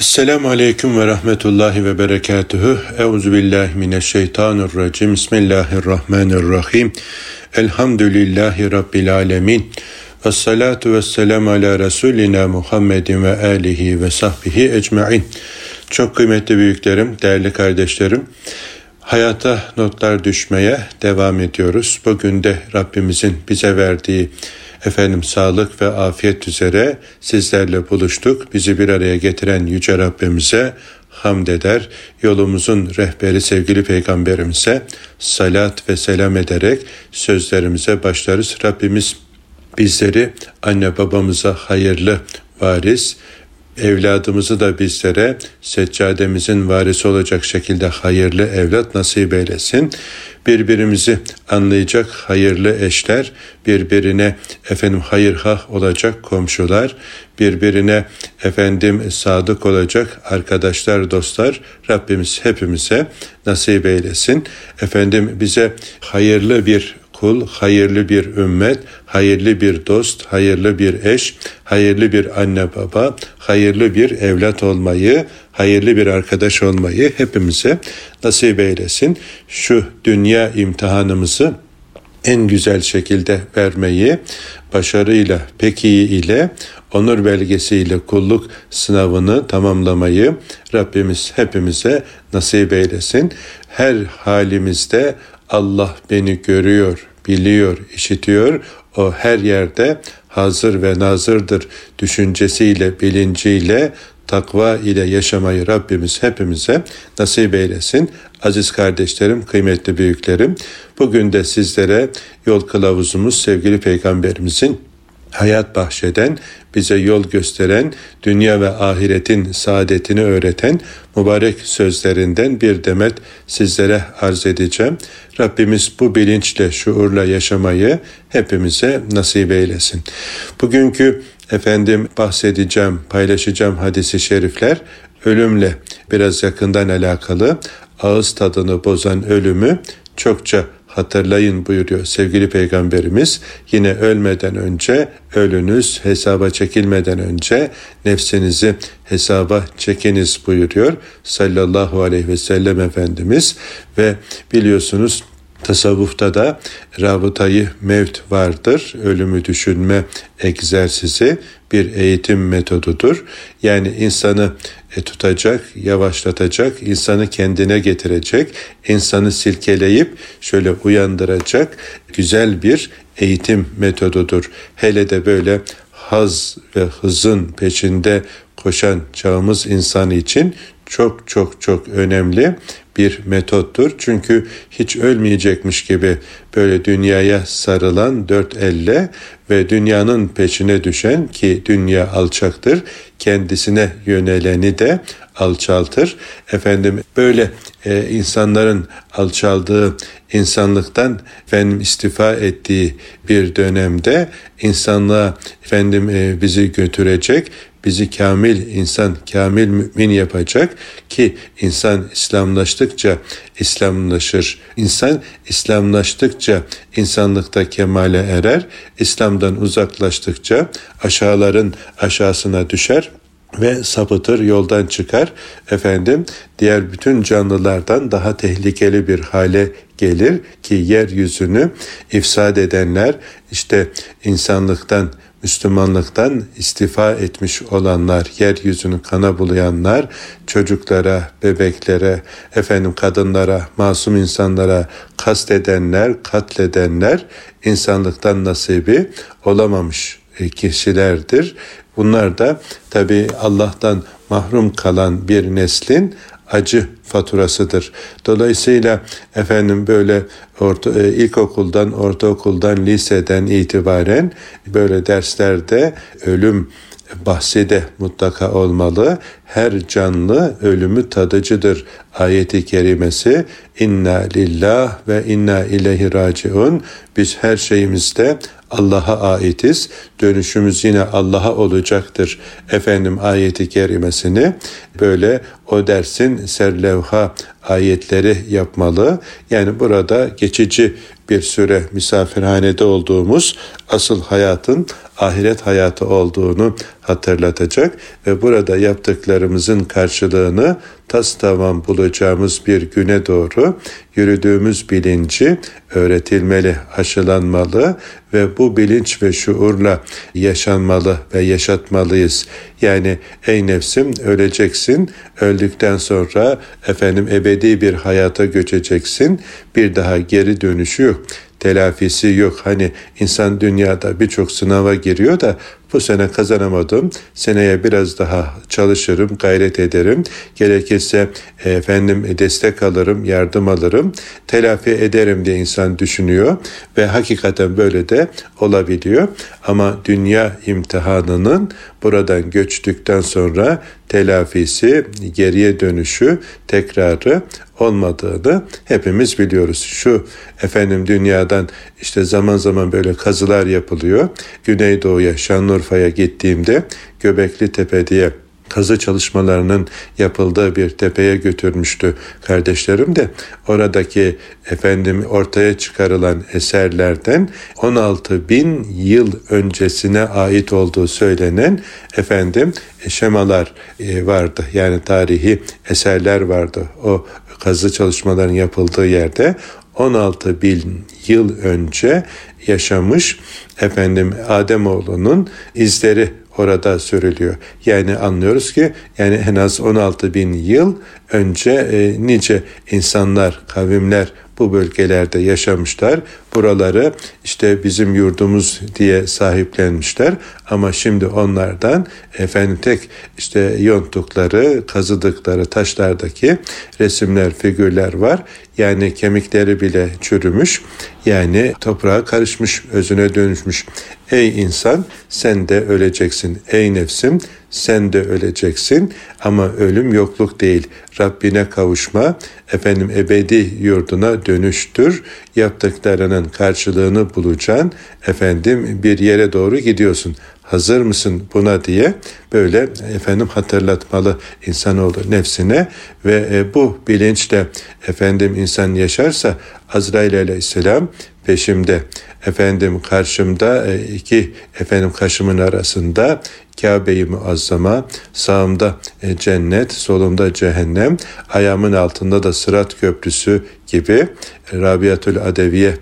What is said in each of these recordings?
Esselamu Aleyküm ve Rahmetullahi ve Berekatühü. Euzu billahi mineşşeytanirracim. Bismillahirrahmanirrahim. Elhamdülillahi Rabbil alemin. Ve salatu ve selamu ala Resulina Muhammedin ve alihi ve sahbihi ecmain. Çok kıymetli büyüklerim, değerli kardeşlerim. Hayata notlar düşmeye devam ediyoruz. Bugün de Rabbimizin bize verdiği Efendim sağlık ve afiyet üzere sizlerle buluştuk. Bizi bir araya getiren Yüce Rabbimize hamd eder. Yolumuzun rehberi sevgili peygamberimize salat ve selam ederek sözlerimize başlarız. Rabbimiz bizleri anne babamıza hayırlı varis, evladımızı da bizlere seccademizin varisi olacak şekilde hayırlı evlat nasip eylesin. Birbirimizi anlayacak hayırlı eşler, birbirine efendim hayırhah olacak komşular, birbirine efendim sadık olacak arkadaşlar, dostlar Rabbimiz hepimize nasip eylesin. Efendim bize hayırlı bir kul, hayırlı bir ümmet, hayırlı bir dost, hayırlı bir eş, hayırlı bir anne baba, hayırlı bir evlat olmayı, hayırlı bir arkadaş olmayı hepimize nasip eylesin. Şu dünya imtihanımızı en güzel şekilde vermeyi, başarıyla, pek iyi ile, onur belgesiyle kulluk sınavını tamamlamayı Rabbimiz hepimize nasip eylesin. Her halimizde Allah beni görüyor, biliyor, işitiyor. O her yerde hazır ve nazırdır düşüncesiyle, bilinciyle, takva ile yaşamayı Rabbimiz hepimize nasip eylesin. Aziz kardeşlerim, kıymetli büyüklerim, bugün de sizlere yol kılavuzumuz sevgili peygamberimizin hayat bahşeden, bize yol gösteren, dünya ve ahiretin saadetini öğreten mübarek sözlerinden bir demet sizlere arz edeceğim. Rabbimiz bu bilinçle, şuurla yaşamayı hepimize nasip eylesin. Bugünkü efendim bahsedeceğim, paylaşacağım hadisi şerifler ölümle biraz yakından alakalı ağız tadını bozan ölümü çokça hatırlayın buyuruyor sevgili peygamberimiz. Yine ölmeden önce ölünüz hesaba çekilmeden önce nefsinizi hesaba çekiniz buyuruyor sallallahu aleyhi ve sellem Efendimiz ve biliyorsunuz Tasavvufta da rabıtayı mevt vardır. Ölümü düşünme egzersizi bir eğitim metodudur. Yani insanı e, tutacak, yavaşlatacak, insanı kendine getirecek, insanı silkeleyip şöyle uyandıracak güzel bir eğitim metodudur. Hele de böyle haz ve hızın peşinde koşan çağımız insanı için çok çok çok önemli bir metottur. Çünkü hiç ölmeyecekmiş gibi böyle dünyaya sarılan dört elle ve dünyanın peşine düşen ki dünya alçaktır, kendisine yöneleni de alçaltır. Efendim böyle e, insanların alçaldığı insanlıktan efendim istifa ettiği bir dönemde insanlığa efendim e, bizi götürecek bizi kamil insan, kamil mümin yapacak ki insan İslamlaştıkça İslamlaşır. İnsan İslamlaştıkça insanlıkta kemale erer. İslam'dan uzaklaştıkça aşağıların aşağısına düşer ve sapıtır, yoldan çıkar. Efendim diğer bütün canlılardan daha tehlikeli bir hale gelir ki yeryüzünü ifsad edenler işte insanlıktan Müslümanlıktan istifa etmiş olanlar, yeryüzünü kana bulayanlar, çocuklara, bebeklere, efendim kadınlara, masum insanlara kastedenler, katledenler insanlıktan nasibi olamamış kişilerdir. Bunlar da tabi Allah'tan mahrum kalan bir neslin acı faturasıdır. Dolayısıyla efendim böyle orta, e, ilkokuldan, ortaokuldan, liseden itibaren böyle derslerde ölüm bahsi de mutlaka olmalı. Her canlı ölümü tadıcıdır. Ayeti kerimesi inna lillah ve inna ileyhi raciun biz her şeyimizde Allah'a aitiz. Dönüşümüz yine Allah'a olacaktır. Efendim ayeti kerimesini böyle o dersin serlevha ayetleri yapmalı. Yani burada geçici bir süre misafirhanede olduğumuz asıl hayatın ahiret hayatı olduğunu hatırlatacak ve burada yaptıklarımızın karşılığını tas tamam bulacağımız bir güne doğru yürüdüğümüz bilinci öğretilmeli, aşılanmalı ve bu bilinç ve şuurla yaşanmalı ve yaşatmalıyız. Yani ey nefsim öleceksin, öldükten sonra efendim ebedi bir hayata göçeceksin, bir daha geri dönüşü yok telafisi yok. Hani insan dünyada birçok sınava giriyor da bu sene kazanamadım. Seneye biraz daha çalışırım, gayret ederim. Gerekirse efendim destek alırım, yardım alırım. Telafi ederim diye insan düşünüyor ve hakikaten böyle de olabiliyor. Ama dünya imtihanının buradan göçtükten sonra telafisi, geriye dönüşü, tekrarı olmadığını hepimiz biliyoruz. Şu efendim dünyadan işte zaman zaman böyle kazılar yapılıyor. Güneydoğu'ya, Şanlıurfa'ya gittiğimde Göbekli Tepe diye kazı çalışmalarının yapıldığı bir tepeye götürmüştü kardeşlerim de oradaki efendim ortaya çıkarılan eserlerden 16 bin yıl öncesine ait olduğu söylenen efendim şemalar e, vardı. Yani tarihi eserler vardı. O kazı çalışmaların yapıldığı yerde 16 bin yıl önce yaşamış efendim Ademoğlunun izleri orada sürülüyor. Yani anlıyoruz ki yani en az 16 bin yıl önce e, nice insanlar, kavimler bu bölgelerde yaşamışlar. Buraları işte bizim yurdumuz diye sahiplenmişler ama şimdi onlardan efendim tek işte yonttukları, kazıdıkları taşlardaki resimler, figürler var. Yani kemikleri bile çürümüş. Yani toprağa karışmış, özüne dönüşmüş. Ey insan sen de öleceksin. Ey nefsim sen de öleceksin ama ölüm yokluk değil. Rabbine kavuşma, efendim ebedi yurduna dönüştür. Yaptıklarının karşılığını bulacaksın. Efendim bir yere doğru gidiyorsun hazır mısın buna diye böyle efendim hatırlatmalı insanoğlu nefsine ve e, bu bilinçle efendim insan yaşarsa Azrail aleyhisselam peşimde efendim karşımda e, iki efendim kaşımın arasında Kabe-i Muazzama, sağımda e, cennet, solumda cehennem, ayağımın altında da Sırat Köprüsü gibi Rabiatül Adeviye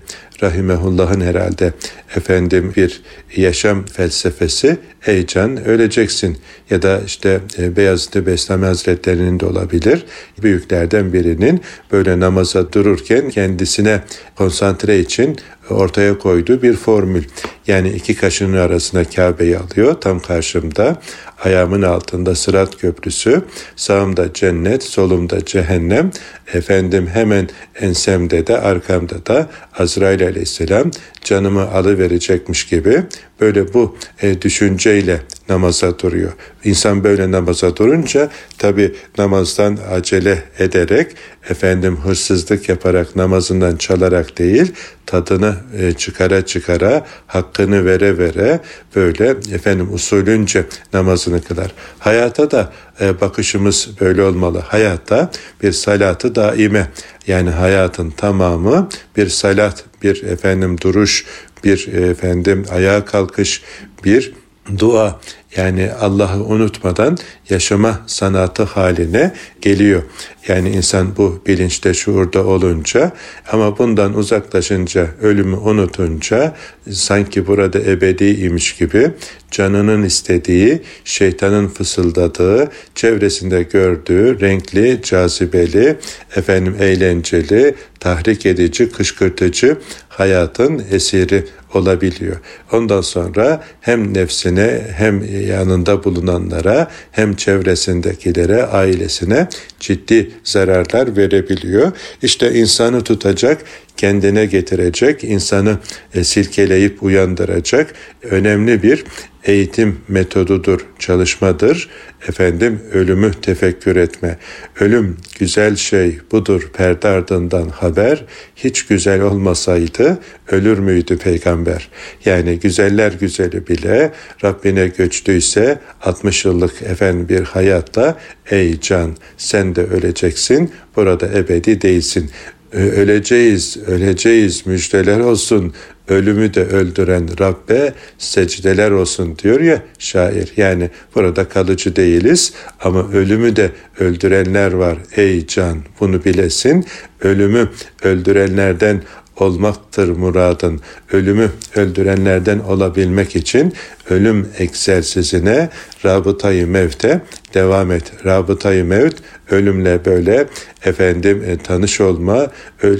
rahimehullah'ın herhalde efendim bir yaşam felsefesi ey can öleceksin ya da işte e, Beyazıt Bestami Hazretleri'nin de olabilir büyüklerden birinin böyle namaza dururken kendisine konsantre için ortaya koyduğu bir formül. Yani iki kaşının arasında Kabe'yi alıyor tam karşımda. Ayağımın altında Sırat Köprüsü, sağımda cennet, solumda cehennem. Efendim hemen ensemde de arkamda da Azrail aleyhisselam canımı alıverecekmiş gibi böyle bu e, düşünceyle namaza duruyor. İnsan böyle namaza durunca tabi namazdan acele ederek efendim hırsızlık yaparak namazından çalarak değil tadını e, çıkara çıkara hakkını vere vere böyle efendim usulünce namazını kılar. Hayata da e, bakışımız böyle olmalı. Hayatta bir salatı daime yani hayatın tamamı bir salat, bir efendim duruş, bir efendim ayağa kalkış, bir dua yani Allah'ı unutmadan yaşama sanatı haline geliyor. Yani insan bu bilinçte, şuurda olunca ama bundan uzaklaşınca, ölümü unutunca sanki burada ebediymiş gibi canının istediği, şeytanın fısıldadığı, çevresinde gördüğü renkli, cazibeli, efendim eğlenceli, tahrik edici, kışkırtıcı hayatın esiri olabiliyor. Ondan sonra hem nefsine hem yanında bulunanlara hem çevresindekilere, ailesine ciddi zararlar verebiliyor. İşte insanı tutacak kendine getirecek, insanı e, silkeleyip uyandıracak önemli bir eğitim metodudur, çalışmadır. Efendim ölümü tefekkür etme. Ölüm güzel şey budur perde ardından haber. Hiç güzel olmasaydı ölür müydü peygamber? Yani güzeller güzeli bile Rabbine göçtüyse 60 yıllık efendim bir hayatta ey can sen de öleceksin burada ebedi değilsin öleceğiz, öleceğiz müjdeler olsun ölümü de öldüren Rabbe secdeler olsun diyor ya şair. Yani burada kalıcı değiliz ama ölümü de öldürenler var. Ey can bunu bilesin. Ölümü öldürenlerden olmaktır muradın. Ölümü öldürenlerden olabilmek için ölüm egzersizine rabıtayı mevte devam et. Rabıtayı mevt ölümle böyle efendim e, tanış olma,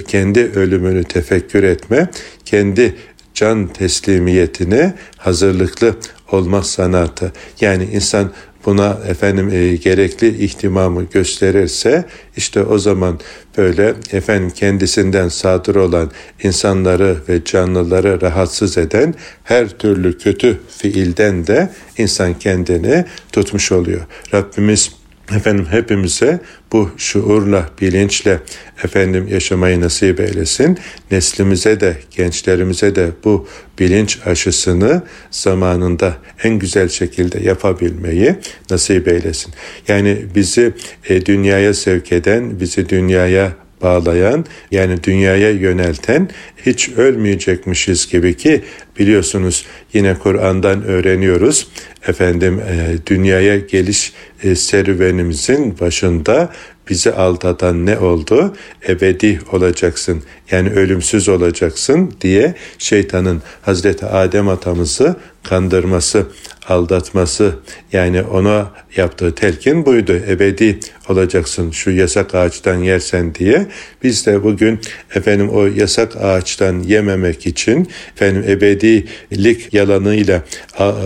kendi ölümünü tefekkür etme, kendi can teslimiyetine hazırlıklı olma sanatı. Yani insan buna efendim e, gerekli ihtimamı gösterirse işte o zaman böyle efendim kendisinden sadır olan insanları ve canlıları rahatsız eden her türlü kötü fiilden de insan kendini tutmuş oluyor. Rabbimiz efendim hepimize bu şuurla, bilinçle efendim yaşamayı nasip eylesin. Neslimize de, gençlerimize de bu bilinç aşısını zamanında en güzel şekilde yapabilmeyi nasip eylesin. Yani bizi e, dünyaya sevk eden, bizi dünyaya bağlayan yani dünyaya yönelten hiç ölmeyecekmişiz gibi ki biliyorsunuz yine Kur'an'dan öğreniyoruz. Efendim e, dünyaya geliş e, serüvenimizin başında bizi aldatan ne oldu? Ebedi olacaksın yani ölümsüz olacaksın diye şeytanın Hazreti Adem atamızı kandırması, aldatması yani ona yaptığı telkin buydu. Ebedi olacaksın şu yasak ağaçtan yersen diye. Biz de bugün efendim o yasak ağaçtan yememek için efendim ebedilik yalanıyla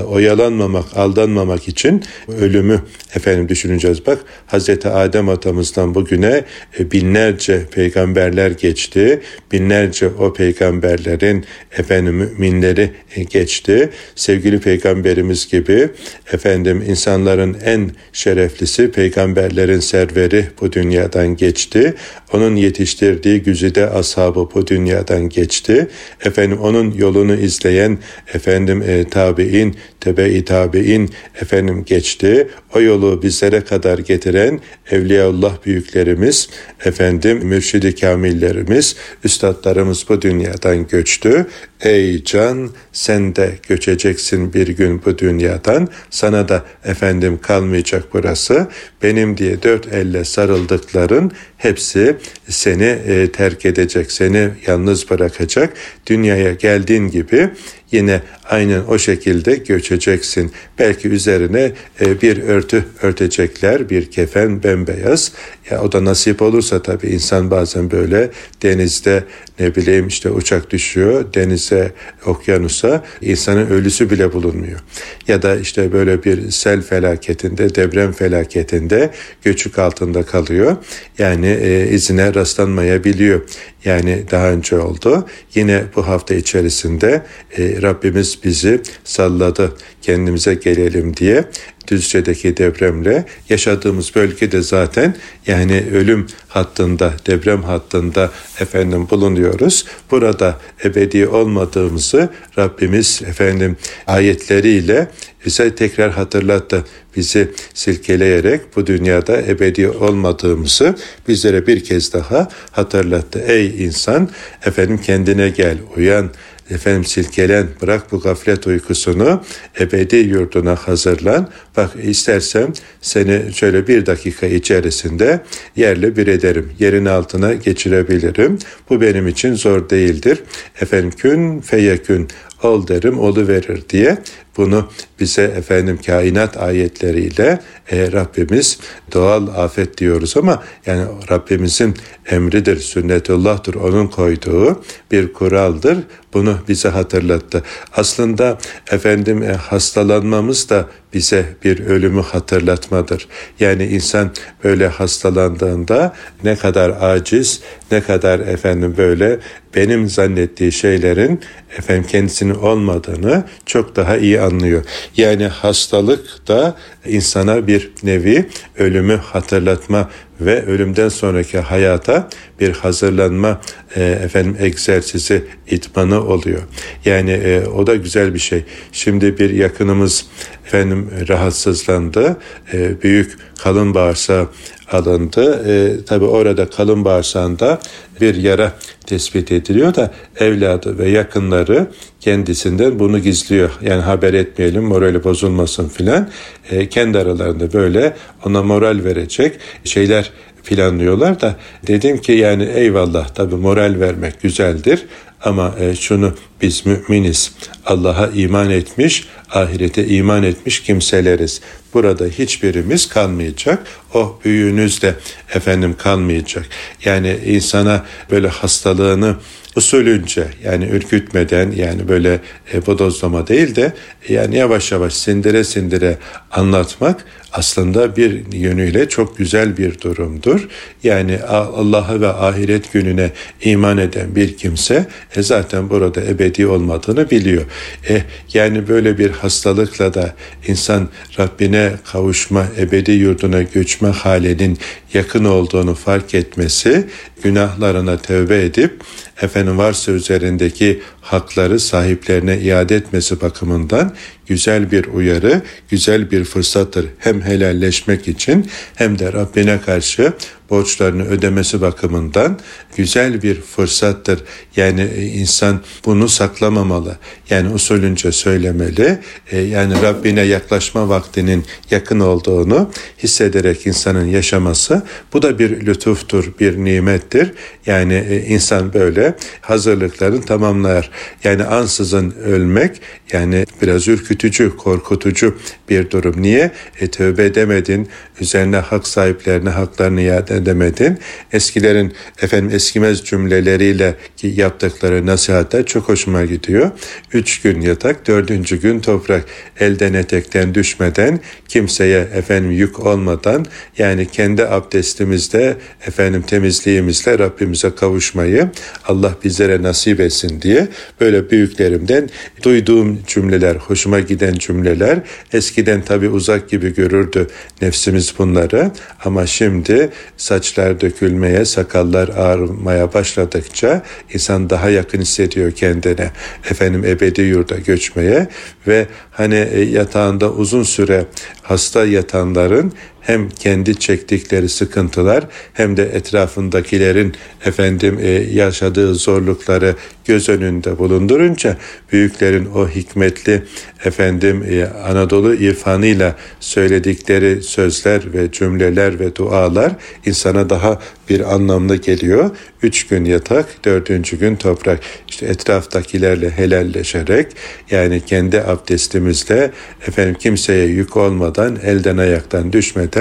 oyalanmamak, aldanmamak için ölümü efendim düşüneceğiz. Bak Hazreti Adem atamızdan bugüne e, binlerce peygamberler geçti. Binlerce o peygamberlerin efendim müminleri geçti. Sevgili peygamberimiz gibi efendim insanların en şereflisi peygamberlerin serveri bu dünyadan geçti. Onun yetiştirdiği güzide ashabı bu dünyadan geçti. Efendim onun yolunu izleyen efendim e, tabi'in, tebe-i tabi'in efendim geçti. O yolu bizlere kadar getiren Evliyaullah büyüklerimiz, efendim mürşidi kamillerimiz, üstadlarımız bu dünyadan göçtü. Ey can sen de göçeceksin bir gün bu dünyadan. Sana da efendim kalmayacak burası. Benim diye dört elle sarıldıkların hepsi seni e, terk edecek, seni yalnız bırakacak. Dünyaya geldiğin gibi yine aynen o şekilde göçeceksin. Belki üzerine e, bir örtü örtecekler, bir kefen bembeyaz. Ya o da nasip olursa tabii insan bazen böyle denizde ne bileyim işte uçak düşüyor denize, okyanusa insanın ölüsü bile bulunmuyor. Ya da işte böyle bir sel felaketinde, deprem felaketinde göçük altında kalıyor. Yani e, izine rastlanmayabiliyor. Yani daha önce oldu. Yine bu hafta içerisinde e, Rabbimiz bizi salladı kendimize gelelim diye. Düzce'deki depremle yaşadığımız bölgede zaten yani ölüm hattında, deprem hattında efendim bulunuyoruz. Burada ebedi olmadığımızı Rabbimiz efendim ayetleriyle bize tekrar hatırlattı. Bizi silkeleyerek bu dünyada ebedi olmadığımızı bizlere bir kez daha hatırlattı. Ey insan efendim kendine gel, uyan, efendim silkelen bırak bu gaflet uykusunu ebedi yurduna hazırlan. Bak istersem seni şöyle bir dakika içerisinde yerle bir ederim. Yerin altına geçirebilirim. Bu benim için zor değildir. Efendim kün feyekün ol derim olu verir diye bunu bize efendim kainat ayetleriyle e, Rabbimiz doğal afet diyoruz ama yani Rabbimizin emridir, sünnetullah'tır, onun koyduğu bir kuraldır. Bunu bize hatırlattı. Aslında efendim e, hastalanmamız da bize bir ölümü hatırlatmadır. Yani insan böyle hastalandığında ne kadar aciz, ne kadar efendim böyle benim zannettiği şeylerin efendim kendisinin olmadığını çok daha iyi anlıyor. Yani hastalık da insana bir nevi ölümü hatırlatma ve ölümden sonraki hayata bir hazırlanma e, efendim egzersizi itmanı oluyor. Yani e, o da güzel bir şey. Şimdi bir yakınımız efendim rahatsızlandı. E, büyük kalın bağırsağı alındı. E, Tabi orada kalın bağırsağında bir yara tespit ediliyor da evladı ve yakınları kendisinden bunu gizliyor. Yani haber etmeyelim morali bozulmasın filan. E, kendi aralarında böyle ona moral verecek şeyler planlıyorlar da dedim ki yani eyvallah tabi moral vermek güzeldir ama e, şunu biz müminiz. Allah'a iman etmiş, ahirete iman etmiş kimseleriz. Burada hiçbirimiz kalmayacak. O büyüğünüz de efendim kalmayacak. Yani insana böyle hastalığını usulünce yani ürkütmeden yani böyle e, bodozlama değil de yani yavaş yavaş sindire sindire anlatmak aslında bir yönüyle çok güzel bir durumdur. Yani Allah'a ve ahiret gününe iman eden bir kimse e, zaten burada ebedi olmadığını biliyor. E, yani böyle bir hastalıkla da insan Rabbine kavuşma, ebedi yurduna göçme halinin yakın olduğunu fark etmesi, günahlarına tövbe edip efendim varsa üzerindeki hakları sahiplerine iade etmesi bakımından güzel bir uyarı, güzel bir fırsattır. Hem helalleşmek için hem de Rabbine karşı borçlarını ödemesi bakımından güzel bir fırsattır. Yani e, insan bunu saklamamalı. Yani usulünce söylemeli. E, yani Rabbine yaklaşma vaktinin yakın olduğunu hissederek insanın yaşaması bu da bir lütuftur, bir nimettir. Yani e, insan böyle hazırlıklarını tamamlar. Yani ansızın ölmek yani biraz ürkütücü, korkutucu bir durum. Niye? E, tövbe edemedin, üzerine hak sahiplerine haklarını iade edemedin. Eskilerin efendim eskimez cümleleriyle yaptıkları nasihatler çok hoşuma gidiyor. Üç gün yatak, dördüncü gün toprak. Elden etekten düşmeden, kimseye efendim yük olmadan yani kendi abdestimizde efendim temizliğimizle Rabbimize kavuşmayı Allah bizlere nasip etsin diye böyle büyüklerimden duyduğum cümleler, hoşuma giden cümleler eskiden tabi uzak gibi görürdü nefsimiz bunları ama şimdi saçlar dökülmeye, sakallar ağrımaya başladıkça insan daha yakın hissediyor kendine. Efendim ebedi yurda göçmeye ve hani e, yatağında uzun süre hasta yatanların hem kendi çektikleri sıkıntılar hem de etrafındakilerin efendim e, yaşadığı zorlukları göz önünde bulundurunca büyüklerin o hikmetli efendim e, Anadolu irfanıyla söyledikleri sözler ve cümleler ve dualar insana daha bir anlamlı geliyor. Üç gün yatak, dördüncü gün toprak. İşte etraftakilerle helalleşerek yani kendi abdestimizle efendim kimseye yük olmadan elden ayaktan düşmeden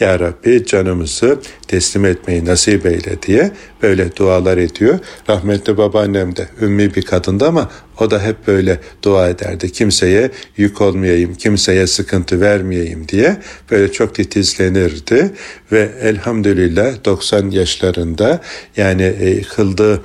Ya Rabbi canımızı teslim etmeyi nasip eyle diye böyle dualar ediyor. Rahmetli babaannem de ümmi bir kadındı ama o da hep böyle dua ederdi. Kimseye yük olmayayım, kimseye sıkıntı vermeyeyim diye böyle çok titizlenirdi ve elhamdülillah 90 yaşlarında yani e, kıldığı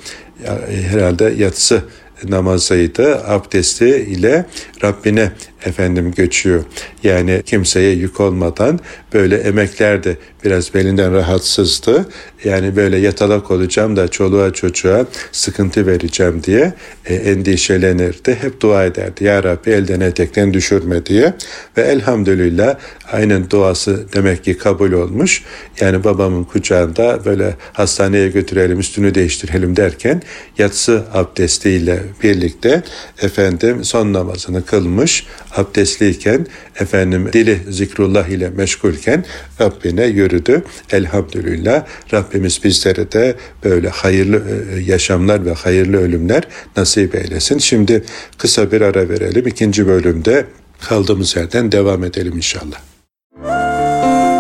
e, herhalde yatsı namazıydı. Abdesti ile Rabbine efendim göçüyor. Yani kimseye yük olmadan böyle emeklerdi. Biraz belinden rahatsızdı. Yani böyle yatalak olacağım da çoluğa çocuğa sıkıntı vereceğim diye e, endişelenirdi. Hep dua ederdi. Ya Rabbi elden etekten düşürme diye. Ve elhamdülillah aynen duası demek ki kabul olmuş. Yani babamın kucağında böyle hastaneye götürelim üstünü değiştirelim derken yatsı abdestiyle birlikte efendim son namazını kılmış abdestliyken efendim dili zikrullah ile meşgulken Rabbine yürüdü. Elhamdülillah Rabbimiz bizlere de böyle hayırlı e, yaşamlar ve hayırlı ölümler nasip eylesin. Şimdi kısa bir ara verelim. İkinci bölümde kaldığımız yerden devam edelim inşallah.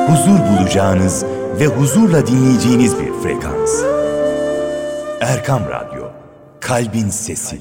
Huzur bulacağınız ve huzurla dinleyeceğiniz bir frekans. Erkam Radyo, Kalbin Sesi.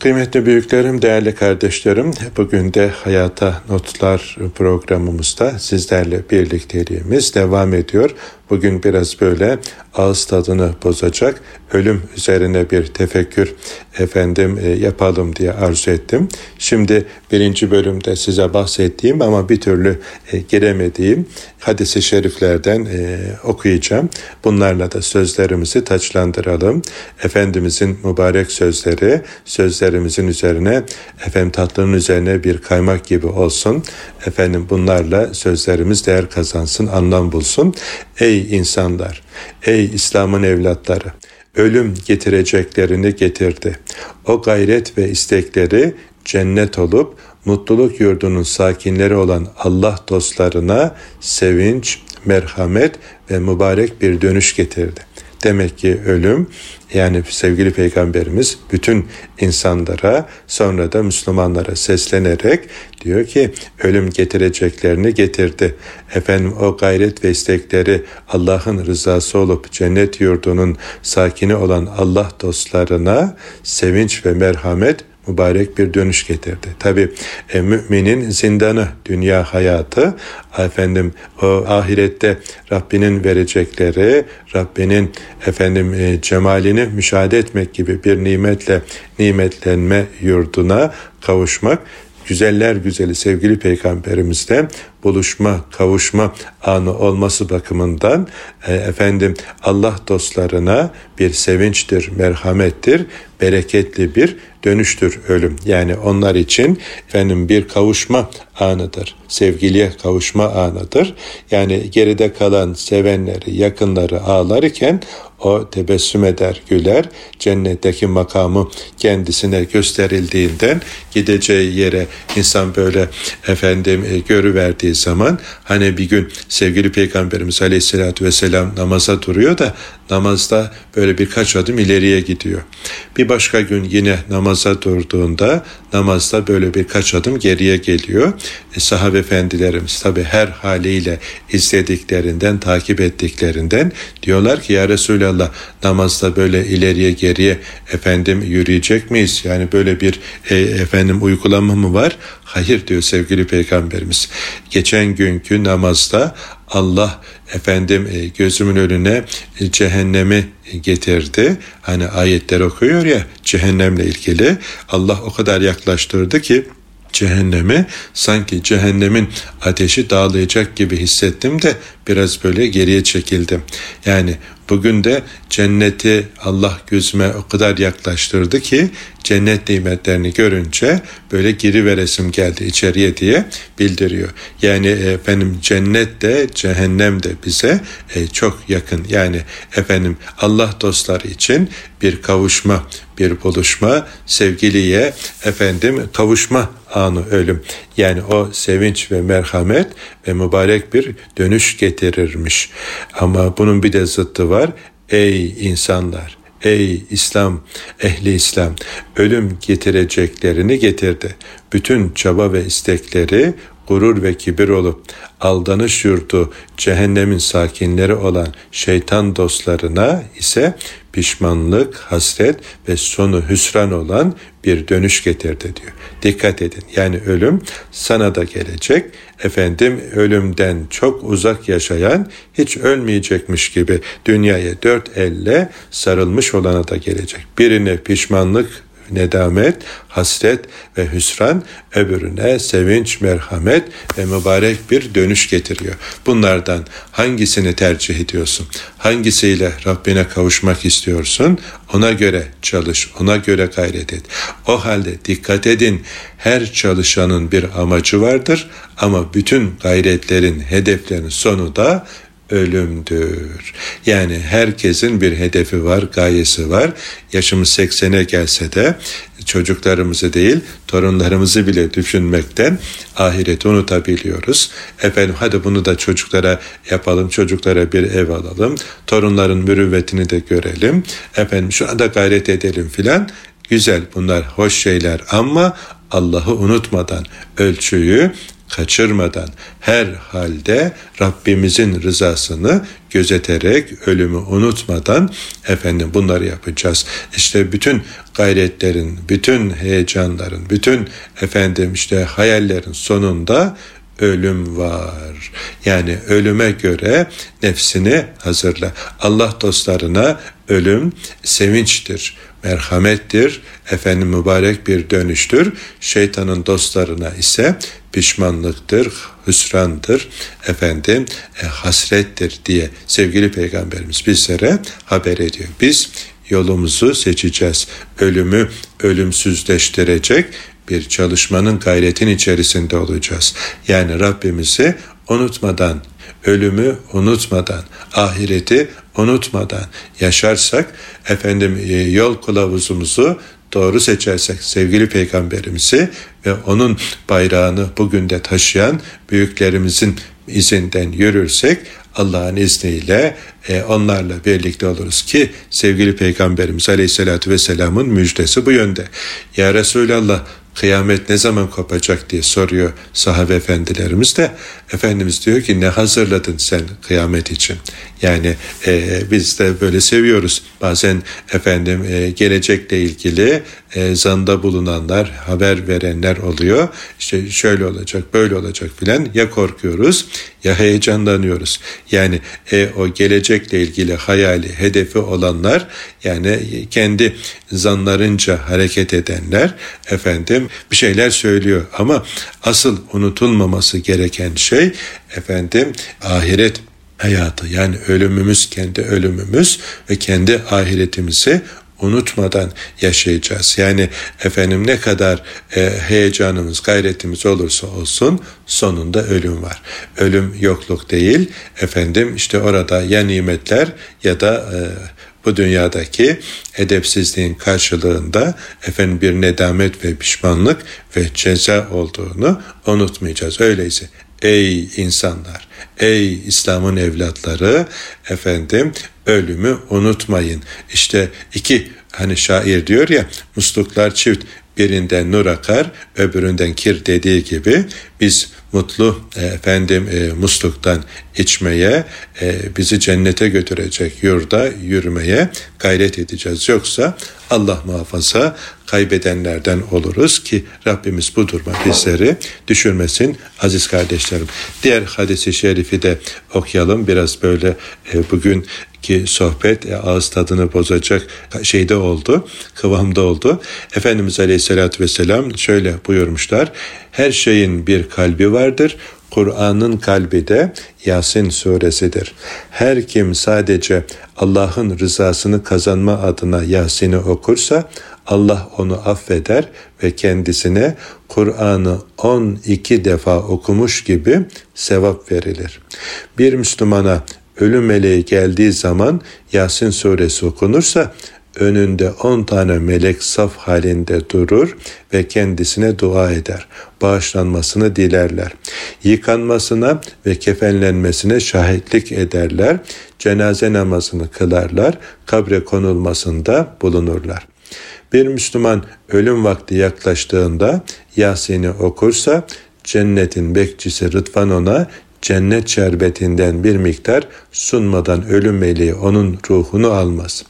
Kıymetli büyüklerim, değerli kardeşlerim, bugün de Hayata Notlar programımızda sizlerle birlikteliğimiz devam ediyor. Bugün biraz böyle ağız tadını bozacak ölüm üzerine bir tefekkür efendim e, yapalım diye arzu ettim. Şimdi birinci bölümde size bahsettiğim ama bir türlü e, giremediğim hadisi şeriflerden e, okuyacağım. Bunlarla da sözlerimizi taçlandıralım. Efendimizin mübarek sözleri sözlerimizin üzerine efendim tatlının üzerine bir kaymak gibi olsun. Efendim bunlarla sözlerimiz değer kazansın, anlam bulsun. Ey insanlar, ey İslam'ın evlatları, ölüm getireceklerini getirdi. O gayret ve istekleri cennet olup mutluluk yurdunun sakinleri olan Allah dostlarına sevinç, merhamet ve mübarek bir dönüş getirdi. Demek ki ölüm yani sevgili peygamberimiz bütün insanlara sonra da Müslümanlara seslenerek diyor ki ölüm getireceklerini getirdi. Efendim o gayret ve istekleri Allah'ın rızası olup cennet yurdunun sakini olan Allah dostlarına sevinç ve merhamet mübarek bir dönüş getirdi. Tabi e, müminin zindanı, dünya hayatı, efendim o ahirette Rabbinin verecekleri, Rabbinin efendim e, cemalini müşahede etmek gibi bir nimetle nimetlenme yurduna kavuşmak güzeller güzeli sevgili peygamberimizle buluşma, kavuşma anı olması bakımından e, efendim Allah dostlarına bir sevinçtir, merhamettir, bereketli bir dönüştür ölüm. Yani onlar için efendim bir kavuşma anıdır. Sevgiliye kavuşma anıdır. Yani geride kalan sevenleri, yakınları ağlarken o tebessüm eder, güler. Cennetteki makamı kendisine gösterildiğinden gideceği yere insan böyle efendim e, görüverdiği zaman hani bir gün sevgili Peygamberimiz Aleyhisselatü Vesselam namaza duruyor da namazda böyle birkaç adım ileriye gidiyor. Bir başka gün yine namaza durduğunda namazda böyle birkaç adım geriye geliyor. E, sahabe efendilerimiz tabi her haliyle izlediklerinden, takip ettiklerinden diyorlar ki ya Resulallah namazda böyle ileriye geriye efendim yürüyecek miyiz? Yani böyle bir e, efendim uygulama mı var? Hayır diyor sevgili peygamberimiz. Geçen günkü namazda Allah efendim e, gözümün önüne cehennemi getirdi. Hani ayetler okuyor ya cehennemle ilgili. Allah o kadar yaklaştırdı ki cehennemi sanki cehennemin ateşi dağılayacak gibi hissettim de biraz böyle geriye çekildim. Yani bugün de cenneti Allah gözüme o kadar yaklaştırdı ki cennet nimetlerini görünce böyle giri veresim geldi içeriye diye bildiriyor. Yani efendim cennet de cehennem de bize e, çok yakın. Yani efendim Allah dostları için bir kavuşma, bir buluşma, sevgiliye efendim kavuşma anı ölüm. Yani o sevinç ve merhamet ve mübarek bir dönüş getirirmiş. Ama bunun bir de zıttı var. Ey insanlar! Ey İslam, ehli İslam, ölüm getireceklerini getirdi. Bütün çaba ve istekleri gurur ve kibir olup aldanış yurdu cehennemin sakinleri olan şeytan dostlarına ise pişmanlık, hasret ve sonu hüsran olan bir dönüş getirdi diyor. Dikkat edin. Yani ölüm sana da gelecek. Efendim ölümden çok uzak yaşayan hiç ölmeyecekmiş gibi dünyaya dört elle sarılmış olana da gelecek. Birine pişmanlık nedamet, hasret ve hüsran öbürüne sevinç, merhamet ve mübarek bir dönüş getiriyor. Bunlardan hangisini tercih ediyorsun? Hangisiyle Rabbine kavuşmak istiyorsun? Ona göre çalış, ona göre gayret et. O halde dikkat edin, her çalışanın bir amacı vardır ama bütün gayretlerin, hedeflerin sonu da ölümdür. Yani herkesin bir hedefi var, gayesi var. Yaşımız 80'e gelse de çocuklarımızı değil torunlarımızı bile düşünmekten ahireti unutabiliyoruz. Efendim hadi bunu da çocuklara yapalım, çocuklara bir ev alalım, torunların mürüvvetini de görelim, efendim şu anda gayret edelim filan güzel bunlar hoş şeyler ama Allah'ı unutmadan ölçüyü kaçırmadan her halde Rabbimizin rızasını gözeterek ölümü unutmadan efendim bunları yapacağız. İşte bütün gayretlerin, bütün heyecanların, bütün efendim işte hayallerin sonunda ölüm var. Yani ölüme göre nefsini hazırla. Allah dostlarına ölüm sevinçtir, merhamettir, efendim mübarek bir dönüştür. Şeytanın dostlarına ise pişmanlıktır, hüsrandır, efendim e, hasrettir diye sevgili peygamberimiz bizlere haber ediyor. Biz yolumuzu seçeceğiz. Ölümü ölümsüzleştirecek bir çalışmanın gayretin içerisinde olacağız. Yani Rabbimizi unutmadan, ölümü unutmadan, ahireti unutmadan yaşarsak efendim e, yol kılavuzumuzu doğru seçersek sevgili peygamberimizi ve onun bayrağını bugün de taşıyan büyüklerimizin izinden yürürsek Allah'ın izniyle e, onlarla birlikte oluruz ki sevgili Peygamberimiz Aleyhisselatü Vesselam'ın müjdesi bu yönde. Ya Resulallah kıyamet ne zaman kopacak diye soruyor sahabe efendilerimiz de Efendimiz diyor ki ne hazırladın sen kıyamet için yani e, biz de böyle seviyoruz. Bazen efendim e, gelecekle ilgili e, zanda bulunanlar haber verenler oluyor. İşte şöyle olacak böyle olacak filan ya korkuyoruz ya heyecanlanıyoruz. Yani e, o gelecekle ilgili hayali hedefi olanlar yani kendi zanlarınca hareket edenler efendim bir şeyler söylüyor. Ama asıl unutulmaması gereken şey efendim ahiret hayatı yani ölümümüz kendi ölümümüz ve kendi ahiretimizi unutmadan yaşayacağız. Yani efendim ne kadar e, heyecanımız, gayretimiz olursa olsun sonunda ölüm var. Ölüm yokluk değil. Efendim işte orada ya nimetler ya da e, bu dünyadaki edepsizliğin karşılığında efendim bir nedamet ve pişmanlık ve ceza olduğunu unutmayacağız. Öyleyse ey insanlar, ey İslam'ın evlatları efendim ölümü unutmayın. İşte iki hani şair diyor ya musluklar çift birinden nur akar öbüründen kir dediği gibi biz mutlu e, efendim e, musluktan içmeye e, bizi cennete götürecek yurda yürümeye gayret edeceğiz. Yoksa Allah muhafaza kaybedenlerden oluruz ki Rabbimiz bu duruma bizleri düşürmesin aziz kardeşlerim. Diğer hadisi şerifi de okuyalım. Biraz böyle e, bugün ki sohbet e, ağız tadını bozacak şeyde oldu, kıvamda oldu. Efendimiz Aleyhisselatü Vesselam şöyle buyurmuşlar. Her şeyin bir kalbi vardır. Kur'an'ın kalbi de Yasin suresidir. Her kim sadece Allah'ın rızasını kazanma adına Yasin'i okursa Allah onu affeder ve kendisine Kur'an'ı 12 defa okumuş gibi sevap verilir. Bir Müslümana ölüm meleği geldiği zaman Yasin suresi okunursa önünde on tane melek saf halinde durur ve kendisine dua eder. Bağışlanmasını dilerler. Yıkanmasına ve kefenlenmesine şahitlik ederler. Cenaze namazını kılarlar. Kabre konulmasında bulunurlar. Bir Müslüman ölüm vakti yaklaştığında Yasin'i okursa cennetin bekçisi Rıdvan ona cennet şerbetinden bir miktar sunmadan ölüm meleği onun ruhunu almaz.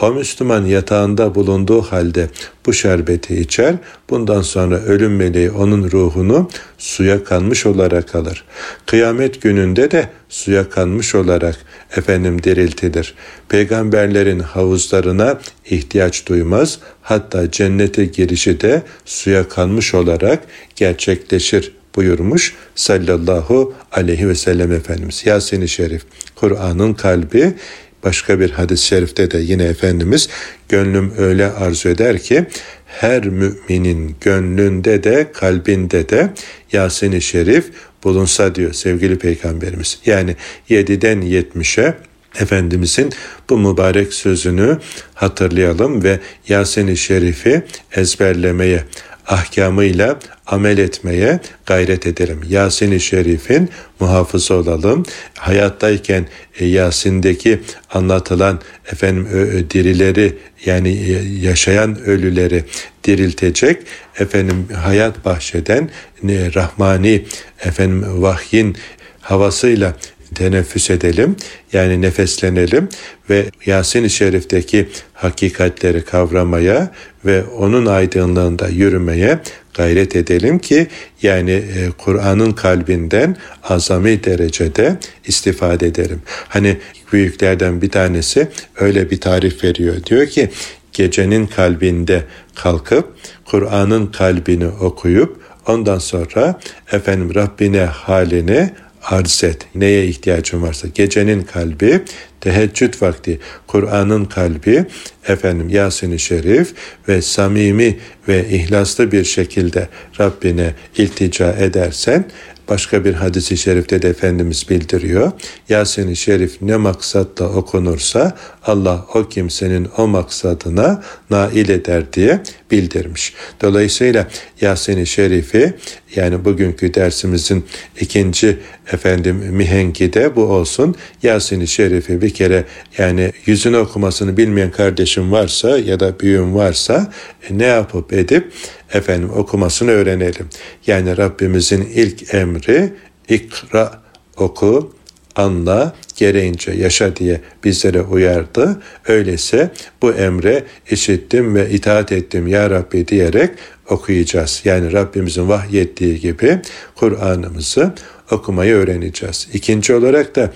O Müslüman yatağında bulunduğu halde bu şerbeti içer, bundan sonra ölüm meleği onun ruhunu suya kanmış olarak alır. Kıyamet gününde de suya kanmış olarak efendim diriltilir. Peygamberlerin havuzlarına ihtiyaç duymaz, hatta cennete girişi de suya kanmış olarak gerçekleşir buyurmuş sallallahu aleyhi ve sellem Efendimiz. Yasin-i Şerif, Kur'an'ın kalbi, başka bir hadis-i şerifte de yine Efendimiz gönlüm öyle arzu eder ki her müminin gönlünde de kalbinde de Yasin-i Şerif bulunsa diyor sevgili peygamberimiz. Yani 7'den 70'e Efendimizin bu mübarek sözünü hatırlayalım ve Yasin-i Şerif'i ezberlemeye ahkamıyla amel etmeye gayret edelim. Yasin-i Şerif'in muhafızı olalım. Hayattayken e, Yasin'deki anlatılan efendim dirileri yani e, yaşayan ölüleri diriltecek efendim hayat bahşeden rahmani efendim vahyin havasıyla teneffüs edelim. Yani nefeslenelim ve Yasin-i Şerif'teki hakikatleri kavramaya ve onun aydınlığında yürümeye gayret edelim ki yani e, Kur'an'ın kalbinden azami derecede istifade edelim. Hani büyüklerden bir tanesi öyle bir tarif veriyor. Diyor ki gecenin kalbinde kalkıp Kur'an'ın kalbini okuyup ondan sonra efendim Rabbine halini arz et. Neye ihtiyacın varsa. Gecenin kalbi, teheccüd vakti, Kur'an'ın kalbi, efendim Yasin-i Şerif ve samimi ve ihlaslı bir şekilde Rabbine iltica edersen Başka bir hadisi şerifte de Efendimiz bildiriyor. Yasin-i Şerif ne maksatla okunursa Allah o kimsenin o maksadına nail eder diye bildirmiş. Dolayısıyla Yasin-i Şerif'i yani bugünkü dersimizin ikinci efendim mihengi de bu olsun. Yasin-i Şerif'i bir kere yani yüzünü okumasını bilmeyen kardeşim varsa ya da büyüğüm varsa e, ne yapıp edip efendim okumasını öğrenelim. Yani Rabbimizin ilk emri ikra oku, anla, gereğince yaşa diye bizlere uyardı. Öyleyse bu emre işittim ve itaat ettim ya Rabbi diyerek okuyacağız. Yani Rabbimizin vahyettiği gibi Kur'an'ımızı okumayı öğreneceğiz. İkinci olarak da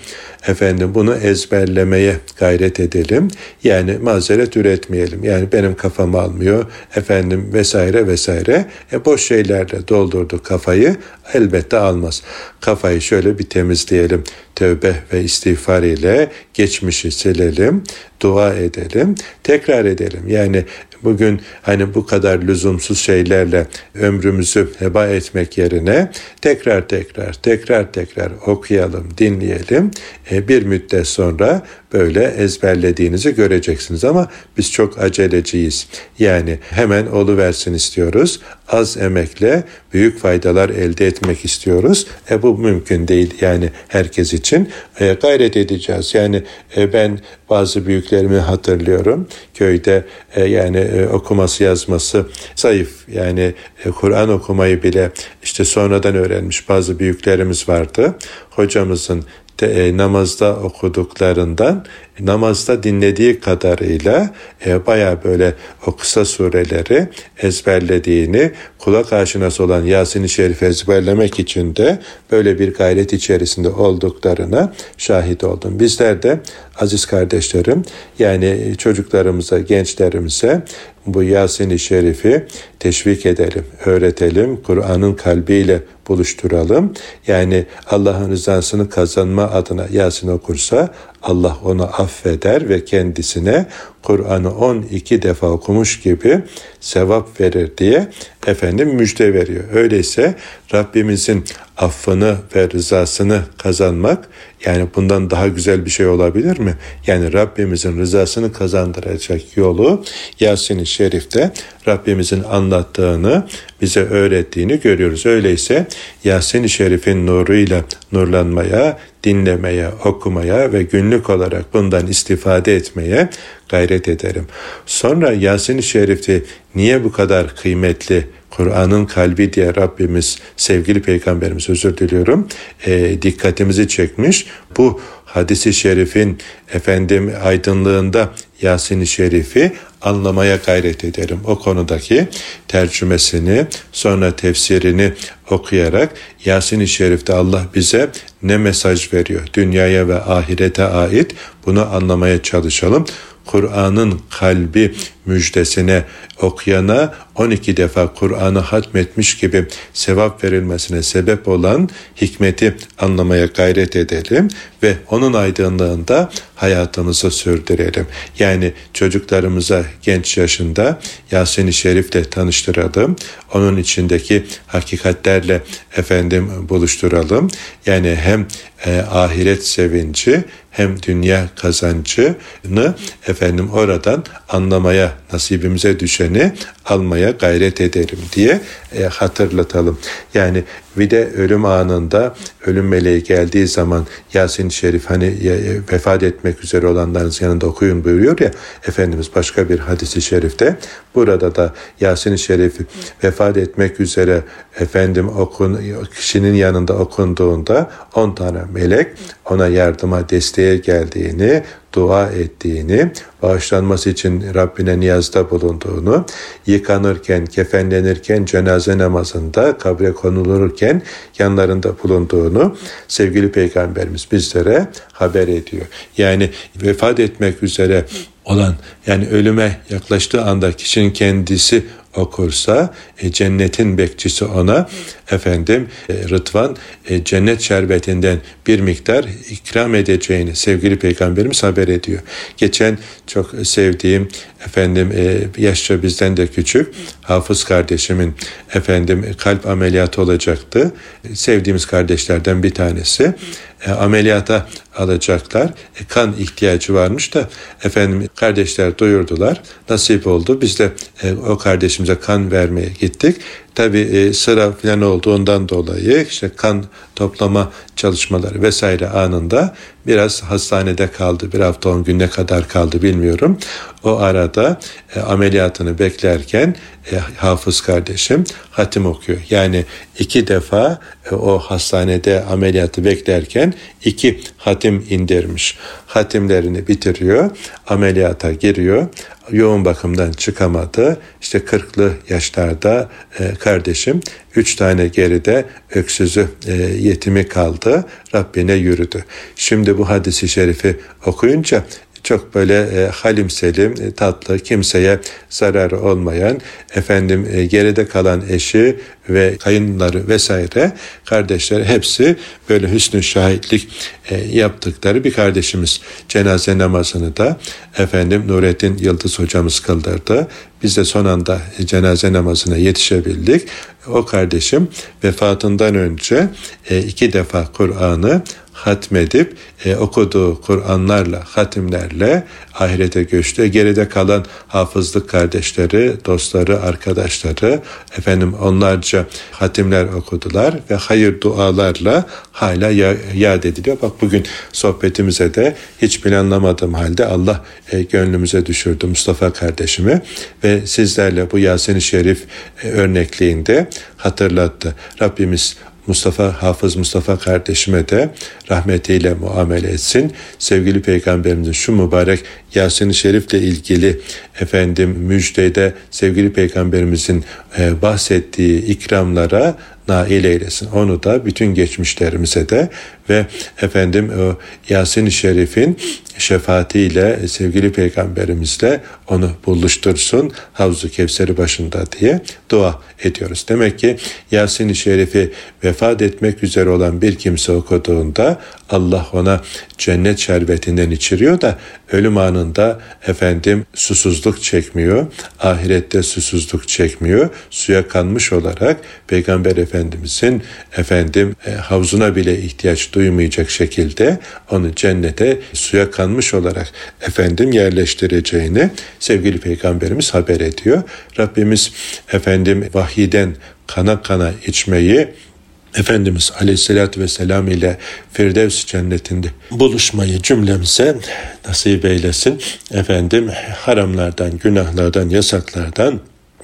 efendim bunu ezberlemeye gayret edelim. Yani mazeret üretmeyelim. Yani benim kafam almıyor efendim vesaire vesaire. E boş şeylerle doldurdu kafayı elbette almaz. Kafayı şöyle bir temizleyelim. Tövbe ve istiğfar ile geçmişi silelim, dua edelim, tekrar edelim. Yani bugün hani bu kadar lüzumsuz şeylerle ömrümüzü heba etmek yerine tekrar tekrar tekrar tekrar okuyalım, dinleyelim. E, bir müddet sonra böyle ezberlediğinizi göreceksiniz ama biz çok aceleciyiz. Yani hemen olu versin istiyoruz. Az emekle büyük faydalar elde etmek istiyoruz. E bu mümkün değil yani herkes için. E, gayret edeceğiz. Yani e, ben bazı büyüklerimi hatırlıyorum. Köyde e, yani e, okuması yazması zayıf. Yani e, Kur'an okumayı bile işte sonradan öğrenmiş bazı büyüklerimiz vardı. Hocamızın e, namazda okuduklarından namazda dinlediği kadarıyla e, baya böyle o kısa sureleri ezberlediğini, kulak aşinası olan Yasin-i Şerif ezberlemek için de böyle bir gayret içerisinde olduklarına şahit oldum. Bizler de aziz kardeşlerim yani çocuklarımıza, gençlerimize bu Yasin-i Şerif'i teşvik edelim, öğretelim, Kur'an'ın kalbiyle buluşturalım. Yani Allah'ın rızasını kazanma adına Yasin okursa Allah onu affeder ve kendisine Kur'an'ı 12 defa okumuş gibi sevap verir diye efendim müjde veriyor. Öyleyse Rabbimizin affını ve rızasını kazanmak yani bundan daha güzel bir şey olabilir mi? Yani Rabbimizin rızasını kazandıracak yolu Yasin-i Şerif'te Rabbimizin anlattığını, bize öğrettiğini görüyoruz. Öyleyse Yasin-i Şerif'in nuruyla nurlanmaya, dinlemeye, okumaya ve günlük olarak bundan istifade etmeye gayret ederim. Sonra Yasin-i Şerif'i niye bu kadar kıymetli Kur'an'ın kalbi diye Rabbimiz sevgili peygamberimiz özür diliyorum e, dikkatimizi çekmiş. Bu hadisi şerifin efendim aydınlığında Yasin-i Şerif'i anlamaya gayret ederim. O konudaki tercümesini sonra tefsirini okuyarak Yasin-i Şerif'te Allah bize ne mesaj veriyor? Dünyaya ve ahirete ait bunu anlamaya çalışalım. Kur'an'ın kalbi müjdesine okuyana 12 defa Kur'an'ı hatmetmiş gibi sevap verilmesine sebep olan hikmeti anlamaya gayret edelim ve onun aydınlığında hayatımızı sürdürelim. Yani çocuklarımıza genç yaşında Yasin-i Şerif'le tanıştıralım. Onun içindeki hakikatlerle efendim buluşturalım. Yani hem e, ahiret sevinci hem dünya kazancını efendim oradan anlamaya nasibimize düşeni almaya gayret edelim diye e, hatırlatalım. Yani bir de ölüm anında ölüm meleği geldiği zaman Yasin-i Şerif hani e, vefat etmek üzere olanların yanında okuyun buyuruyor ya Efendimiz başka bir hadisi şerifte. Burada da Yasin-i Şerif vefat etmek üzere efendim okun kişinin yanında okunduğunda 10 tane melek ona yardıma desteğe geldiğini dua ettiğini, bağışlanması için Rabbine niyazda bulunduğunu, yıkanırken, kefenlenirken, cenaze namazında, kabre konulurken yanlarında bulunduğunu sevgili Peygamberimiz bizlere haber ediyor. Yani vefat etmek üzere olan yani ölüme yaklaştığı anda kişinin kendisi okursa e, cennetin bekçisi ona efendim e, Rıdvan e, cennet şerbetinden bir miktar ikram edeceğini sevgili peygamberimiz haber ediyor. Geçen çok sevdiğim efendim e, yaşça bizden de küçük hafız kardeşimin efendim kalp ameliyatı olacaktı. Sevdiğimiz kardeşlerden bir tanesi e, ameliyata alacaklar. E, kan ihtiyacı varmış da efendim kardeşler duyurdular. Nasip oldu. Biz de e, o kardeşimize kan vermeye gittik. Tabi e, sıra falan olduğundan dolayı işte kan toplama çalışmaları vesaire anında biraz hastanede kaldı. Bir hafta on gün ne kadar kaldı bilmiyorum. O arada e, ameliyatını beklerken e, hafız kardeşim hatim okuyor. Yani iki defa e, o hastanede ameliyatı beklerken iki hatim indirmiş. Hatimlerini bitiriyor, ameliyata giriyor yoğun bakımdan çıkamadı. İşte 40'lı yaşlarda e, kardeşim üç tane geride öksüzü e, yetimi kaldı. Rabbine yürüdü. Şimdi bu hadisi şerifi okuyunca çok böyle e, halim e, tatlı, kimseye zararı olmayan, efendim e, geride kalan eşi ve kayınları vesaire kardeşler hepsi böyle hüsnü şahitlik e, yaptıkları bir kardeşimiz. Cenaze namazını da efendim Nurettin Yıldız hocamız kıldırdı. Biz de son anda cenaze namazına yetişebildik. O kardeşim vefatından önce e, iki defa Kur'an'ı hatmedip e, okuduğu Kur'anlarla, hatimlerle ahirete göçtü. Geride kalan hafızlık kardeşleri, dostları, arkadaşları efendim onlarca hatimler okudular ve hayır dualarla hala yad ediliyor. Bak bugün sohbetimize de hiç planlamadığım halde Allah e, gönlümüze düşürdü Mustafa kardeşimi ve sizlerle bu Yasin-i Şerif e, örnekliğinde hatırlattı. Rabbimiz Mustafa Hafız Mustafa kardeşime de rahmetiyle muamele etsin. Sevgili peygamberimizin şu mübarek Yasin-i Şerif'le ilgili efendim müjdede sevgili peygamberimizin e, bahsettiği ikramlara nail eylesin. Onu da bütün geçmişlerimize de ve efendim o Yasin-i Şerif'in şefaatiyle sevgili peygamberimizle onu buluştursun Havzu Kevser'i başında diye dua ediyoruz. Demek ki Yasin-i Şerif'i vefat etmek üzere olan bir kimse okuduğunda Allah ona cennet şerbetinden içiriyor da ölüm anında efendim susuzluk çekmiyor. Ahirette susuzluk çekmiyor. Suya kanmış olarak Peygamber Efendimizin efendim e, havzuna bile ihtiyaç duymayacak şekilde onu cennete suya kanmış olarak efendim yerleştireceğini sevgili Peygamberimiz haber ediyor. Rabbimiz efendim vahiden kana kana içmeyi Efendimiz Aleyhisselatü Vesselam ile Firdevs cennetinde buluşmayı cümlemize nasip eylesin. Efendim haramlardan, günahlardan, yasaklardan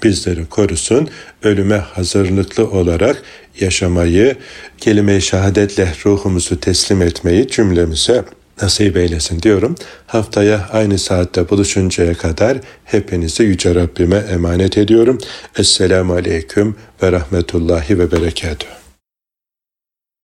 bizleri korusun. Ölüme hazırlıklı olarak yaşamayı, kelime-i şehadetle ruhumuzu teslim etmeyi cümlemize nasip eylesin diyorum. Haftaya aynı saatte buluşuncaya kadar hepinizi Yüce Rabbime emanet ediyorum. Esselamu Aleyküm ve Rahmetullahi ve Berekatuhu.